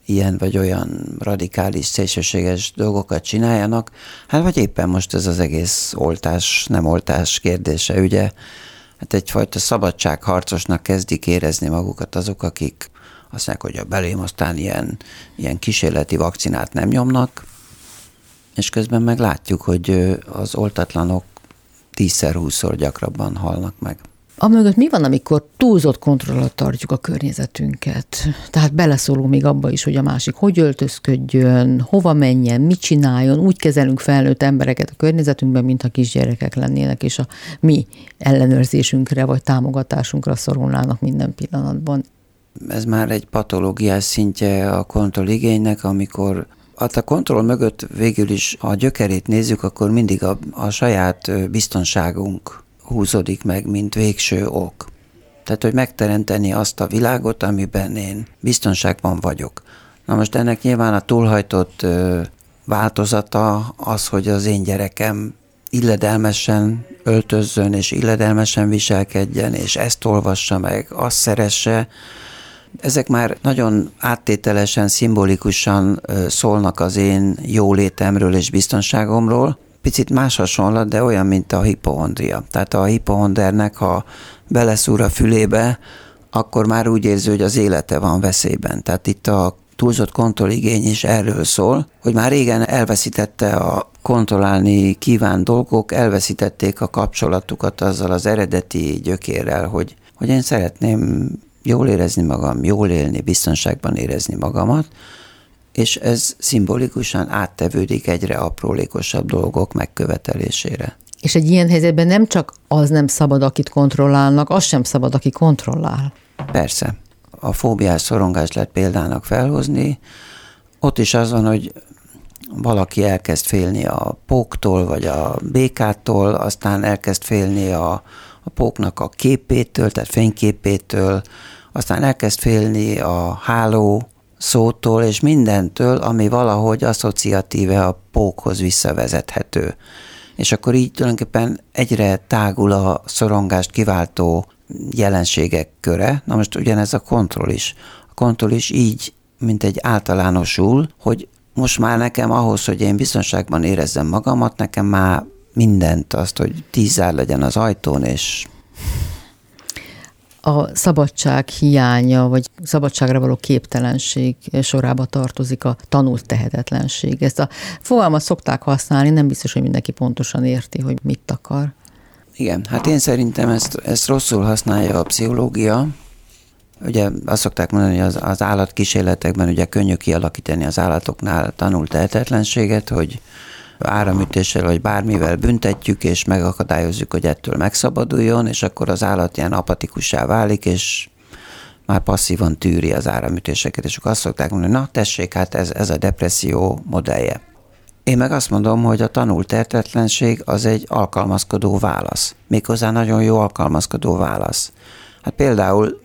ilyen vagy olyan radikális, szélsőséges dolgokat csináljanak, hát vagy éppen most ez az egész oltás, nem oltás kérdése, ugye, hát egyfajta szabadságharcosnak kezdik érezni magukat azok, akik azt mondják, hogy a belém aztán ilyen, ilyen kísérleti vakcinát nem nyomnak, és közben meg látjuk, hogy az oltatlanok tízszer-húszszor gyakrabban halnak meg. A mögött mi van, amikor túlzott kontroll alatt tartjuk a környezetünket? Tehát beleszólunk még abba is, hogy a másik hogy öltözködjön, hova menjen, mit csináljon. Úgy kezelünk felnőtt embereket a környezetünkben, mintha kisgyerekek lennének, és a mi ellenőrzésünkre vagy támogatásunkra szorulnának minden pillanatban. Ez már egy patológiás szintje a kontrolligénynek, amikor Hát a kontroll mögött végül is, ha a gyökerét nézzük, akkor mindig a, a saját biztonságunk húzódik meg, mint végső ok. Tehát, hogy megteremteni azt a világot, amiben én biztonságban vagyok. Na most ennek nyilván a túlhajtott változata az, hogy az én gyerekem illedelmesen öltözzön, és illedelmesen viselkedjen, és ezt olvassa meg, azt szeresse, ezek már nagyon áttételesen, szimbolikusan szólnak az én jólétemről és biztonságomról. Picit más hasonlat, de olyan, mint a hipohondria. Tehát a hipohondernek, ha beleszúr a fülébe, akkor már úgy érzi, hogy az élete van veszélyben. Tehát itt a túlzott kontrolligény is erről szól, hogy már régen elveszítette a kontrollálni kíván dolgok, elveszítették a kapcsolatukat azzal az eredeti gyökérrel, hogy, hogy én szeretném jól érezni magam, jól élni, biztonságban érezni magamat, és ez szimbolikusan áttevődik egyre aprólékosabb dolgok megkövetelésére. És egy ilyen helyzetben nem csak az nem szabad, akit kontrollálnak, az sem szabad, aki kontrollál. Persze. A fóbiás szorongást lehet példának felhozni. Ott is az van, hogy valaki elkezd félni a póktól, vagy a békától, aztán elkezd félni a, a póknak a képétől, tehát fényképétől, aztán elkezd félni a háló szótól és mindentől, ami valahogy asszociatíve a pókhoz visszavezethető. És akkor így tulajdonképpen egyre tágul a szorongást kiváltó jelenségek köre. Na most ugyanez a kontroll is. A kontroll is így, mint egy általánosul, hogy most már nekem ahhoz, hogy én biztonságban érezzem magamat, nekem már mindent, azt, hogy tízár legyen az ajtón, és a szabadság hiánya, vagy szabadságra való képtelenség sorába tartozik a tanult tehetetlenség. Ezt a fogalmat szokták használni, nem biztos, hogy mindenki pontosan érti, hogy mit akar. Igen, hát én szerintem ezt, ezt rosszul használja a pszichológia. Ugye azt szokták mondani, hogy az, az állatkísérletekben ugye könnyű kialakítani az állatoknál tanult tehetetlenséget, hogy áramütéssel vagy bármivel büntetjük, és megakadályozzuk, hogy ettől megszabaduljon, és akkor az állat ilyen apatikussá válik, és már passzívan tűri az áramütéseket, és akkor azt szokták mondani, na tessék, hát ez, ez a depresszió modellje. Én meg azt mondom, hogy a tanult értetlenség az egy alkalmazkodó válasz. Méghozzá nagyon jó alkalmazkodó válasz. Hát például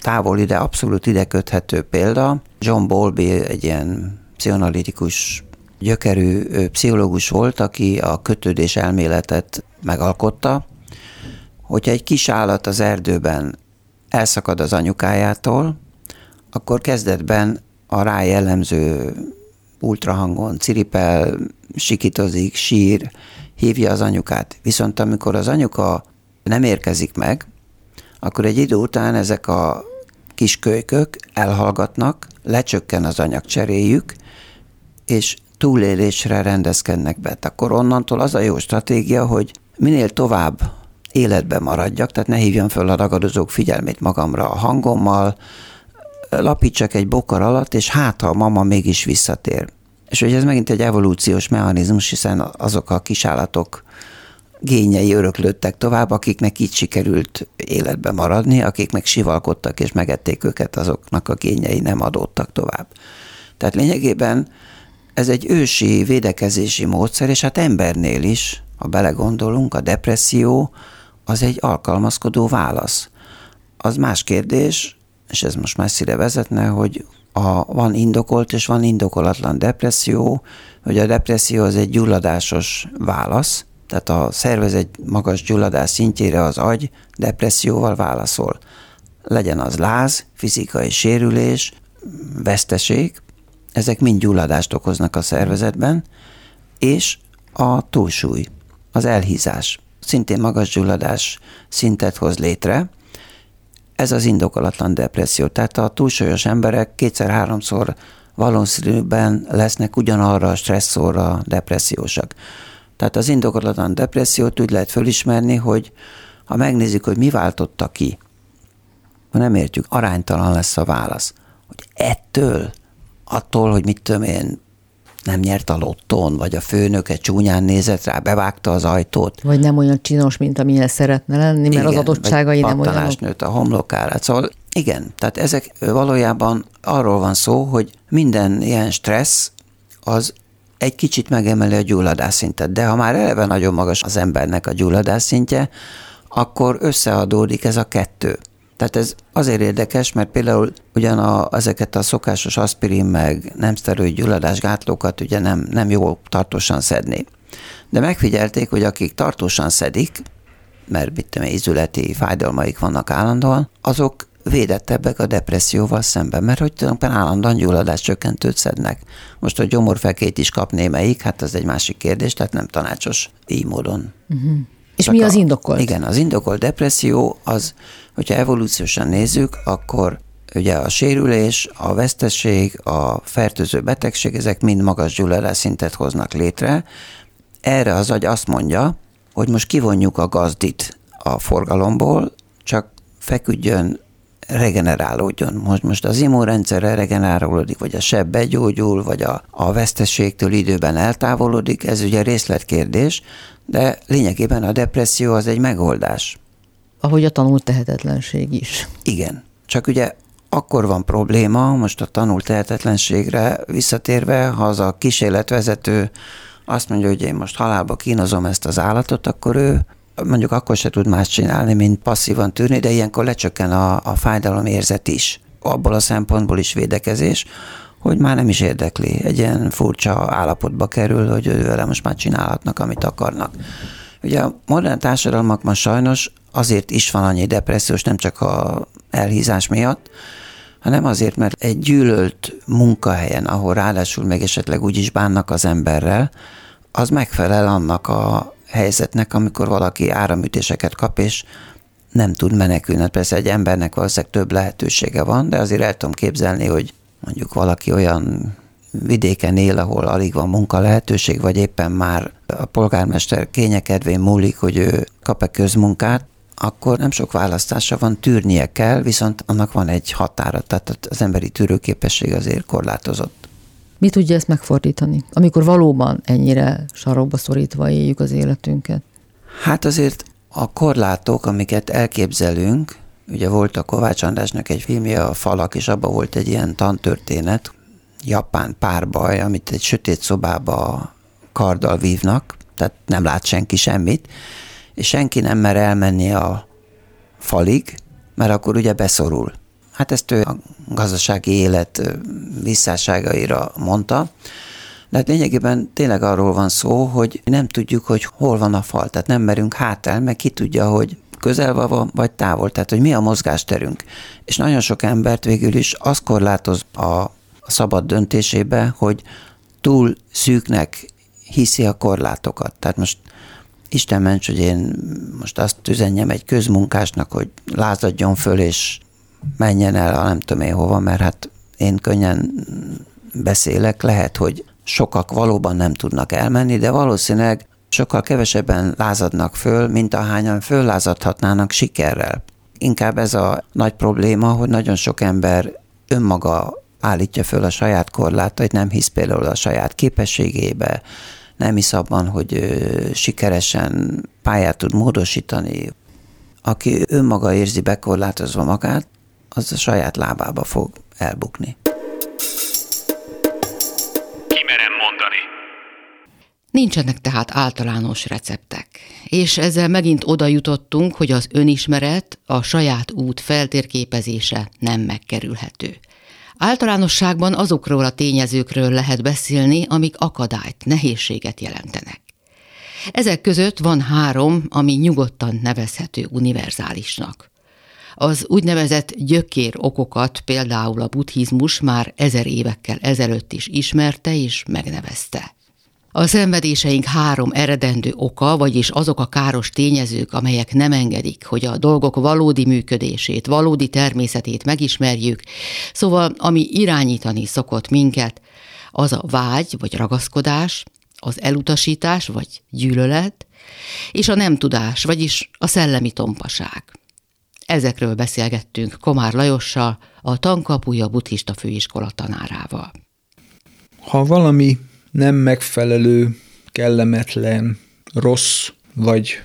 távol ide, abszolút ide köthető példa, John Bowlby egy ilyen pszichoanalitikus gyökerű pszichológus volt, aki a kötődés elméletet megalkotta, hogyha egy kis állat az erdőben elszakad az anyukájától, akkor kezdetben a rá jellemző ultrahangon ciripel, sikitozik, sír, hívja az anyukát. Viszont amikor az anyuka nem érkezik meg, akkor egy idő után ezek a kis kölykök elhallgatnak, lecsökken az anyagcseréjük, és túlélésre rendezkednek be. Akkor onnantól az a jó stratégia, hogy minél tovább életben maradjak, tehát ne hívjam föl a ragadozók figyelmét magamra a hangommal, lapítsak egy bokar alatt, és hát ha a mama mégis visszatér. És hogy ez megint egy evolúciós mechanizmus, hiszen azok a kisállatok gényei öröklődtek tovább, akiknek így sikerült életben maradni, akik meg sivalkodtak és megették őket, azoknak a gényei nem adódtak tovább. Tehát lényegében ez egy ősi védekezési módszer, és hát embernél is, ha belegondolunk, a depresszió az egy alkalmazkodó válasz. Az más kérdés, és ez most messzire vezetne, hogy a, van indokolt és van indokolatlan depresszió, hogy a depresszió az egy gyulladásos válasz, tehát a szervezet magas gyulladás szintjére az agy depresszióval válaszol. Legyen az láz, fizikai sérülés, veszteség, ezek mind gyulladást okoznak a szervezetben, és a túlsúly, az elhízás, szintén magas gyulladás szintet hoz létre, ez az indokolatlan depresszió. Tehát a túlsúlyos emberek kétszer-háromszor valószínűben lesznek ugyanarra a stresszorra depressziósak. Tehát az indokolatlan depressziót úgy lehet fölismerni, hogy ha megnézzük, hogy mi váltotta ki, ha nem értjük, aránytalan lesz a válasz. Hogy ettől, attól, hogy mit tudom én, nem nyert a lottón, vagy a főnöke csúnyán nézett rá, bevágta az ajtót. Vagy nem olyan csinos, mint amilyen szeretne lenni, mert igen, az adottságai nem olyan. nőtt a homlokára. Szóval igen, tehát ezek valójában arról van szó, hogy minden ilyen stressz az egy kicsit megemeli a gyulladásszintet, de ha már eleve nagyon magas az embernek a gyulladásszintje, akkor összeadódik ez a kettő. Tehát ez azért érdekes, mert például ugyan a, ezeket a szokásos aspirin meg nem szteroid gyulladásgátlókat ugye nem, nem jó tartósan szedni. De megfigyelték, hogy akik tartósan szedik, mert mit tudom, izületi fájdalmaik vannak állandóan, azok védettebbek a depresszióval szemben, mert hogy tulajdonképpen állandóan gyulladás csökkentőt szednek. Most, hogy gyomorfekét is kap némelyik, hát az egy másik kérdés, tehát nem tanácsos így módon. Uh-huh. És mi az indokolt? igen, az indokolt depresszió az, hogyha evolúciósan nézzük, akkor ugye a sérülés, a vesztesség, a fertőző betegség, ezek mind magas gyulladásszintet hoznak létre. Erre az agy azt mondja, hogy most kivonjuk a gazdit a forgalomból, csak feküdjön, regenerálódjon. Most, most az immunrendszerre regenerálódik, vagy a seb begyógyul, vagy a, a veszteségtől időben eltávolodik, ez ugye részletkérdés, de lényegében a depresszió az egy megoldás. Ahogy a tanult tehetetlenség is. Igen. Csak ugye akkor van probléma, most a tanult tehetetlenségre visszatérve, ha az a kísérletvezető azt mondja, hogy én most halálba kínozom ezt az állatot, akkor ő mondjuk akkor se tud más csinálni, mint passzívan tűrni, de ilyenkor lecsökken a, a fájdalom érzet is. Abból a szempontból is védekezés, hogy már nem is érdekli. Egy ilyen furcsa állapotba kerül, hogy vele most már csinálhatnak, amit akarnak. Ugye a modern társadalmakban sajnos azért is van annyi depressziós, nem csak a elhízás miatt, hanem azért, mert egy gyűlölt munkahelyen, ahol ráadásul meg esetleg úgy is bánnak az emberrel, az megfelel annak a helyzetnek, amikor valaki áramütéseket kap, és nem tud menekülni. Hát persze egy embernek valószínűleg több lehetősége van, de azért el tudom képzelni, hogy mondjuk valaki olyan vidéken él, ahol alig van munka lehetőség, vagy éppen már a polgármester kényekedvén múlik, hogy ő kap-e közmunkát, akkor nem sok választása van, tűrnie kell, viszont annak van egy határa, tehát az emberi tűrőképesség azért korlátozott. Mi tudja ezt megfordítani, amikor valóban ennyire sarokba szorítva éljük az életünket? Hát azért a korlátok, amiket elképzelünk, ugye volt a Kovács Andrásnak egy filmje, a Falak, és abban volt egy ilyen tantörténet, japán párbaj, amit egy sötét szobába karddal vívnak, tehát nem lát senki semmit, és senki nem mer elmenni a falig, mert akkor ugye beszorul. Hát ezt ő a gazdasági élet visszásságaira mondta, de hát lényegében tényleg arról van szó, hogy nem tudjuk, hogy hol van a fal, tehát nem merünk hátel, meg ki tudja, hogy közel van, vagy távol, tehát hogy mi a mozgásterünk. És nagyon sok embert végül is az korlátoz a szabad döntésébe, hogy túl szűknek hiszi a korlátokat. Tehát most Isten ments, hogy én most azt üzenjem egy közmunkásnak, hogy lázadjon föl, és menjen el nem tudom én hova, mert hát én könnyen beszélek, lehet, hogy sokak valóban nem tudnak elmenni, de valószínűleg sokkal kevesebben lázadnak föl, mint ahányan föllázadhatnának sikerrel. Inkább ez a nagy probléma, hogy nagyon sok ember önmaga állítja föl a saját korlátait, nem hisz például a saját képességébe, nem hisz abban, hogy sikeresen pályát tud módosítani. Aki önmaga érzi bekorlátozva magát, az a saját lábába fog elbukni. Kimerem mondani. Nincsenek tehát általános receptek, és ezzel megint oda jutottunk, hogy az önismeret, a saját út feltérképezése nem megkerülhető. Általánosságban azokról a tényezőkről lehet beszélni, amik akadályt, nehézséget jelentenek. Ezek között van három, ami nyugodtan nevezhető univerzálisnak. Az úgynevezett gyökér okokat például a buddhizmus már ezer évekkel ezelőtt is ismerte és megnevezte. A szenvedéseink három eredendő oka, vagyis azok a káros tényezők, amelyek nem engedik, hogy a dolgok valódi működését, valódi természetét megismerjük, szóval ami irányítani szokott minket, az a vágy vagy ragaszkodás, az elutasítás vagy gyűlölet, és a nem tudás, vagyis a szellemi tompaság. Ezekről beszélgettünk Komár Lajossal, a Tankapuja buddhista főiskola tanárával. Ha valami nem megfelelő, kellemetlen, rossz vagy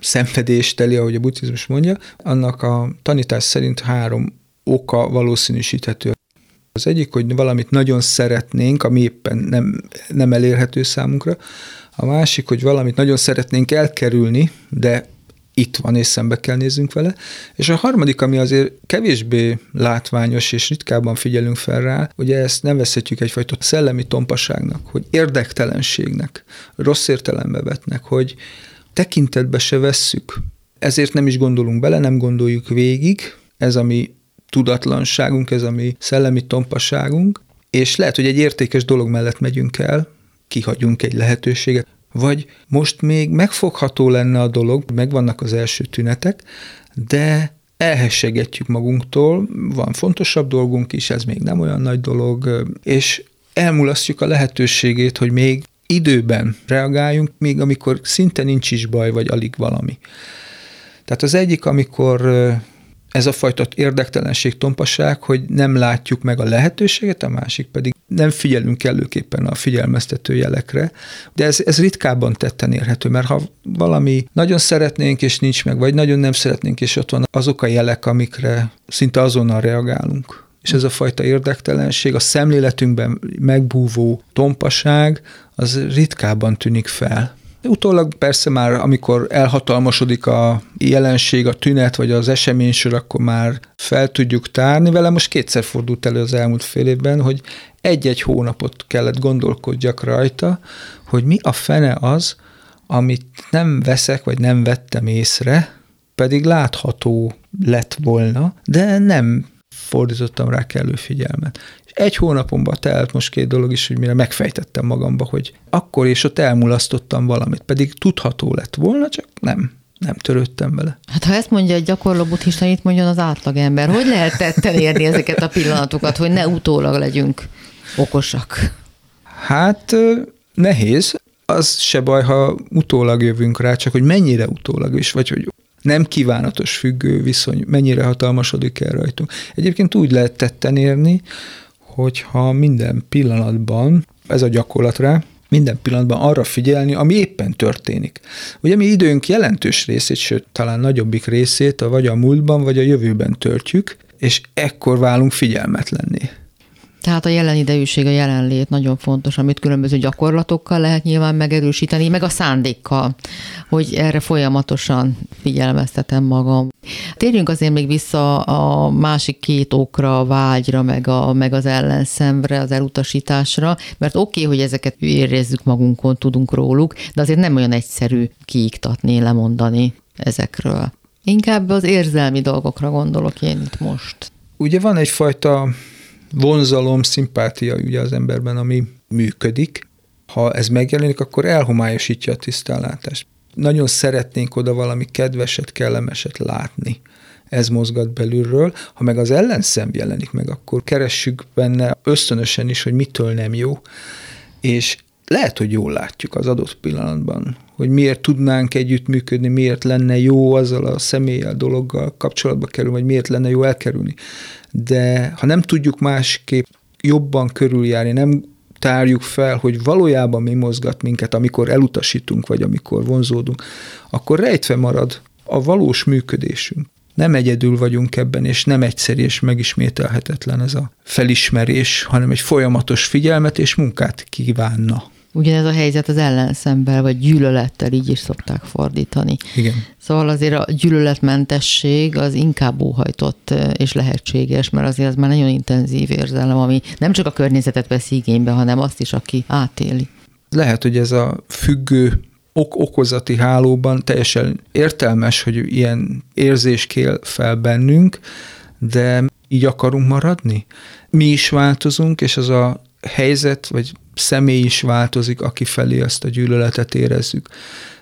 szenvedésteli, ahogy a buddhizmus mondja, annak a tanítás szerint három oka valószínűsíthető. Az egyik, hogy valamit nagyon szeretnénk, ami éppen nem, nem elérhető számunkra. A másik, hogy valamit nagyon szeretnénk elkerülni, de itt van, és szembe kell néznünk vele. És a harmadik, ami azért kevésbé látványos, és ritkábban figyelünk fel rá, ugye ezt nevezhetjük egyfajta szellemi tompaságnak, hogy érdektelenségnek, rossz értelembe vetnek, hogy tekintetbe se vesszük. Ezért nem is gondolunk bele, nem gondoljuk végig, ez a mi tudatlanságunk, ez a mi szellemi tompaságunk, és lehet, hogy egy értékes dolog mellett megyünk el, kihagyunk egy lehetőséget, vagy most még megfogható lenne a dolog, megvannak az első tünetek, de elhessegetjük magunktól, van fontosabb dolgunk is, ez még nem olyan nagy dolog, és elmulasztjuk a lehetőségét, hogy még időben reagáljunk, még amikor szinte nincs is baj, vagy alig valami. Tehát az egyik, amikor ez a fajta érdektelenség, tompaság, hogy nem látjuk meg a lehetőséget, a másik pedig nem figyelünk előképpen a figyelmeztető jelekre, de ez, ez ritkábban tetten érhető, mert ha valami nagyon szeretnénk és nincs meg, vagy nagyon nem szeretnénk és ott van azok a jelek, amikre szinte azonnal reagálunk. És ez a fajta érdektelenség, a szemléletünkben megbúvó tompaság, az ritkábban tűnik fel. Utólag persze már, amikor elhatalmasodik a jelenség, a tünet vagy az eseménysor, akkor már fel tudjuk tárni. Vele most kétszer fordult elő az elmúlt fél évben, hogy egy-egy hónapot kellett gondolkodjak rajta, hogy mi a fene az, amit nem veszek, vagy nem vettem észre, pedig látható lett volna, de nem fordítottam rá kellő figyelmet. Egy hónapomban telt most két dolog is, hogy mire megfejtettem magamba, hogy akkor és ott elmulasztottam valamit, pedig tudható lett volna, csak nem, nem törődtem vele. Hát ha ezt mondja egy gyakorló buddhista, itt mondjon az átlagember, hogy lehet tetten érni ezeket a pillanatokat, hogy ne utólag legyünk okosak? Hát nehéz. Az se baj, ha utólag jövünk rá, csak hogy mennyire utólag is, vagy hogy nem kívánatos függő viszony, mennyire hatalmasodik el rajtunk. Egyébként úgy lehet tetten érni, hogyha minden pillanatban, ez a gyakorlat rá, minden pillanatban arra figyelni, ami éppen történik. Ugye mi időnk jelentős részét, sőt, talán nagyobbik részét vagy a múltban, vagy a jövőben töltjük, és ekkor válunk figyelmetlenné. Tehát a jelen idejűség, a jelenlét nagyon fontos, amit különböző gyakorlatokkal lehet nyilván megerősíteni, meg a szándékkal, hogy erre folyamatosan figyelmeztetem magam. Térjünk azért még vissza a másik két okra, a vágyra, meg, a, meg az ellenszemre, az elutasításra, mert oké, okay, hogy ezeket érezzük magunkon, tudunk róluk, de azért nem olyan egyszerű kiiktatni, lemondani ezekről. Inkább az érzelmi dolgokra gondolok én itt most. Ugye van egyfajta vonzalom, szimpátia ugye az emberben, ami működik. Ha ez megjelenik, akkor elhomályosítja a tisztánlátást. Nagyon szeretnénk oda valami kedveset, kellemeset látni. Ez mozgat belülről. Ha meg az ellenszem jelenik meg, akkor keressük benne ösztönösen is, hogy mitől nem jó. És lehet, hogy jól látjuk az adott pillanatban, hogy miért tudnánk együttműködni, miért lenne jó azzal a személlyel, dologgal kapcsolatba kerülni, vagy miért lenne jó elkerülni de ha nem tudjuk másképp jobban körüljárni, nem tárjuk fel, hogy valójában mi mozgat minket, amikor elutasítunk, vagy amikor vonzódunk, akkor rejtve marad a valós működésünk. Nem egyedül vagyunk ebben, és nem egyszerű és megismételhetetlen ez a felismerés, hanem egy folyamatos figyelmet és munkát kívánna. Ugyanez a helyzet az ellenszemben, vagy gyűlölettel, így is szokták fordítani. Igen. Szóval azért a gyűlöletmentesség az inkább óhajtott és lehetséges, mert azért az már nagyon intenzív érzelem, ami nem csak a környezetet veszi igénybe, hanem azt is, aki átéli. Lehet, hogy ez a függő ok-okozati hálóban teljesen értelmes, hogy ilyen érzés kél fel bennünk, de így akarunk maradni? Mi is változunk, és az a helyzet vagy személy is változik, aki felé azt a gyűlöletet érezzük.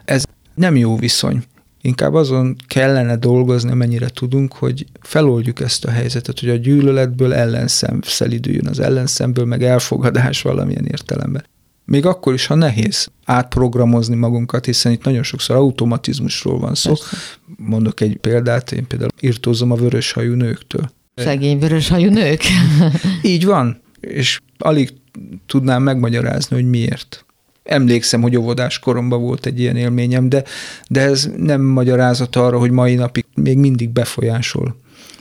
Ez nem jó viszony. Inkább azon kellene dolgozni, amennyire tudunk, hogy feloldjuk ezt a helyzetet, hogy a gyűlöletből ellenszem szelidüljön, az ellenszemből meg elfogadás valamilyen értelemben. Még akkor is, ha nehéz átprogramozni magunkat, hiszen itt nagyon sokszor automatizmusról van szó. Persze. Mondok egy példát, én például írtózom a vöröshajú nőktől. Szegény vöröshajú nők. Így van, és alig tudnám megmagyarázni, hogy miért. Emlékszem, hogy óvodás koromban volt egy ilyen élményem, de, de ez nem magyarázat arra, hogy mai napig még mindig befolyásol.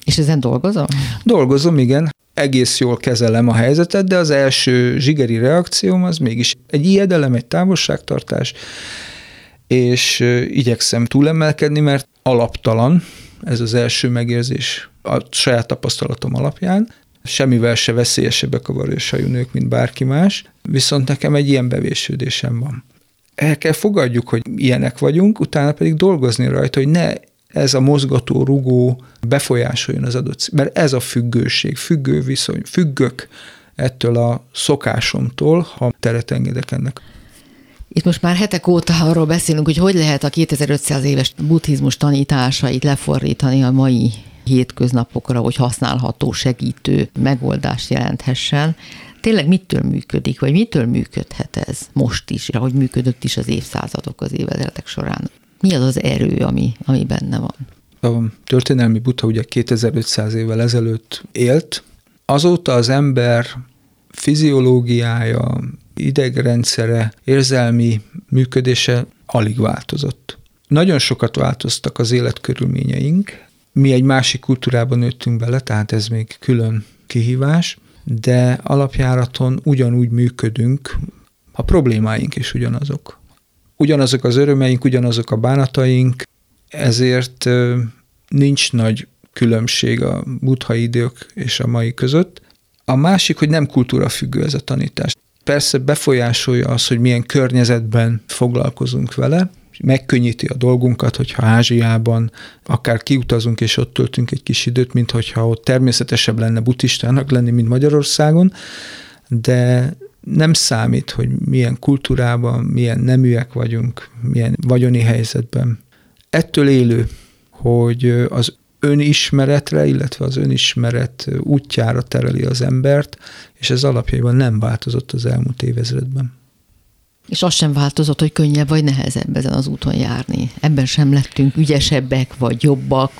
És ezen dolgozom? Dolgozom, igen. Egész jól kezelem a helyzetet, de az első zsigeri reakcióm az mégis egy ijedelem, egy távolságtartás, és igyekszem túlemelkedni, mert alaptalan, ez az első megérzés a saját tapasztalatom alapján, semmivel se veszélyesebbek a varjóshajú nők, mint bárki más, viszont nekem egy ilyen bevésődésem van. El kell fogadjuk, hogy ilyenek vagyunk, utána pedig dolgozni rajta, hogy ne ez a mozgató, rugó befolyásoljon az adott, mert ez a függőség, függő viszony, függök ettől a szokásomtól, ha teret engedek ennek. Itt most már hetek óta arról beszélünk, hogy hogy lehet a 2500 éves buddhizmus tanításait lefordítani a mai hétköznapokra, hogy használható, segítő megoldást jelenthessen. Tényleg mitől működik, vagy mitől működhet ez most is, ahogy működött is az évszázadok, az évezredek során? Mi az az erő, ami, ami benne van? A történelmi Buddha ugye 2500 évvel ezelőtt élt, azóta az ember fiziológiája, idegrendszere, érzelmi működése alig változott. Nagyon sokat változtak az életkörülményeink, mi egy másik kultúrában nőttünk bele, tehát ez még külön kihívás, de alapjáraton ugyanúgy működünk, a problémáink is ugyanazok. Ugyanazok az örömeink, ugyanazok a bánataink, ezért nincs nagy különbség a buddhai idők és a mai között. A másik, hogy nem kultúra függő ez a tanítás. Persze befolyásolja az, hogy milyen környezetben foglalkozunk vele, megkönnyíti a dolgunkat, hogyha Ázsiában akár kiutazunk és ott töltünk egy kis időt, mint hogyha ott természetesebb lenne buddhistának lenni, mint Magyarországon, de nem számít, hogy milyen kultúrában, milyen neműek vagyunk, milyen vagyoni helyzetben. Ettől élő, hogy az önismeretre, illetve az önismeret útjára tereli az embert, és ez alapjaiban nem változott az elmúlt évezredben. És az sem változott, hogy könnyebb vagy nehezebb ezen az úton járni. Ebben sem lettünk ügyesebbek vagy jobbak.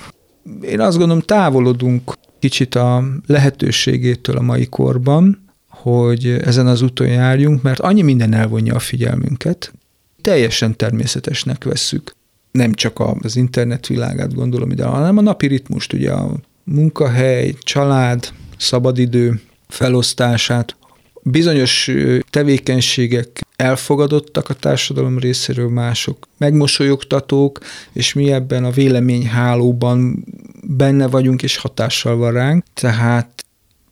Én azt gondolom, távolodunk kicsit a lehetőségétől a mai korban, hogy ezen az úton járjunk, mert annyi minden elvonja a figyelmünket. Teljesen természetesnek vesszük. Nem csak az internet világát gondolom ide, hanem a napi ritmust, ugye a munkahely, család, szabadidő felosztását, bizonyos tevékenységek elfogadottak a társadalom részéről, mások megmosolyogtatók, és mi ebben a véleményhálóban benne vagyunk, és hatással van ránk. Tehát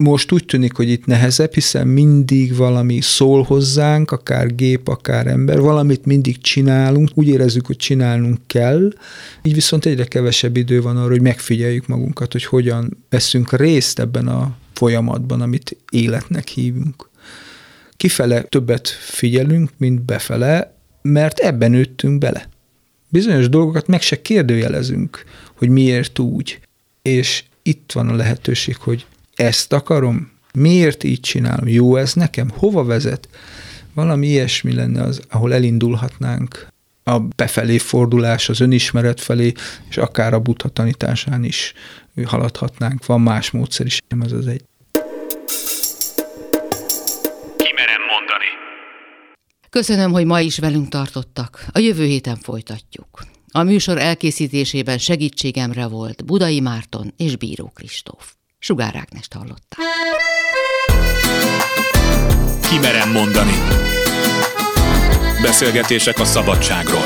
most úgy tűnik, hogy itt nehezebb, hiszen mindig valami szól hozzánk, akár gép, akár ember, valamit mindig csinálunk, úgy érezzük, hogy csinálnunk kell, így viszont egyre kevesebb idő van arra, hogy megfigyeljük magunkat, hogy hogyan veszünk részt ebben a folyamatban, amit életnek hívunk. Kifele többet figyelünk, mint befele, mert ebben nőttünk bele. Bizonyos dolgokat meg se kérdőjelezünk, hogy miért úgy. És itt van a lehetőség, hogy ezt akarom, miért így csinálom, jó ez nekem, hova vezet. Valami ilyesmi lenne az, ahol elindulhatnánk a befelé fordulás, az önismeret felé, és akár a buddha tanításán is haladhatnánk. Van más módszer is, nem az az egy. Köszönöm, hogy ma is velünk tartottak. A jövő héten folytatjuk. A műsor elkészítésében segítségemre volt Budai Márton és Bíró Kristóf. Sugár Ágnest hallották. Kimerem mondani. Beszélgetések a szabadságról.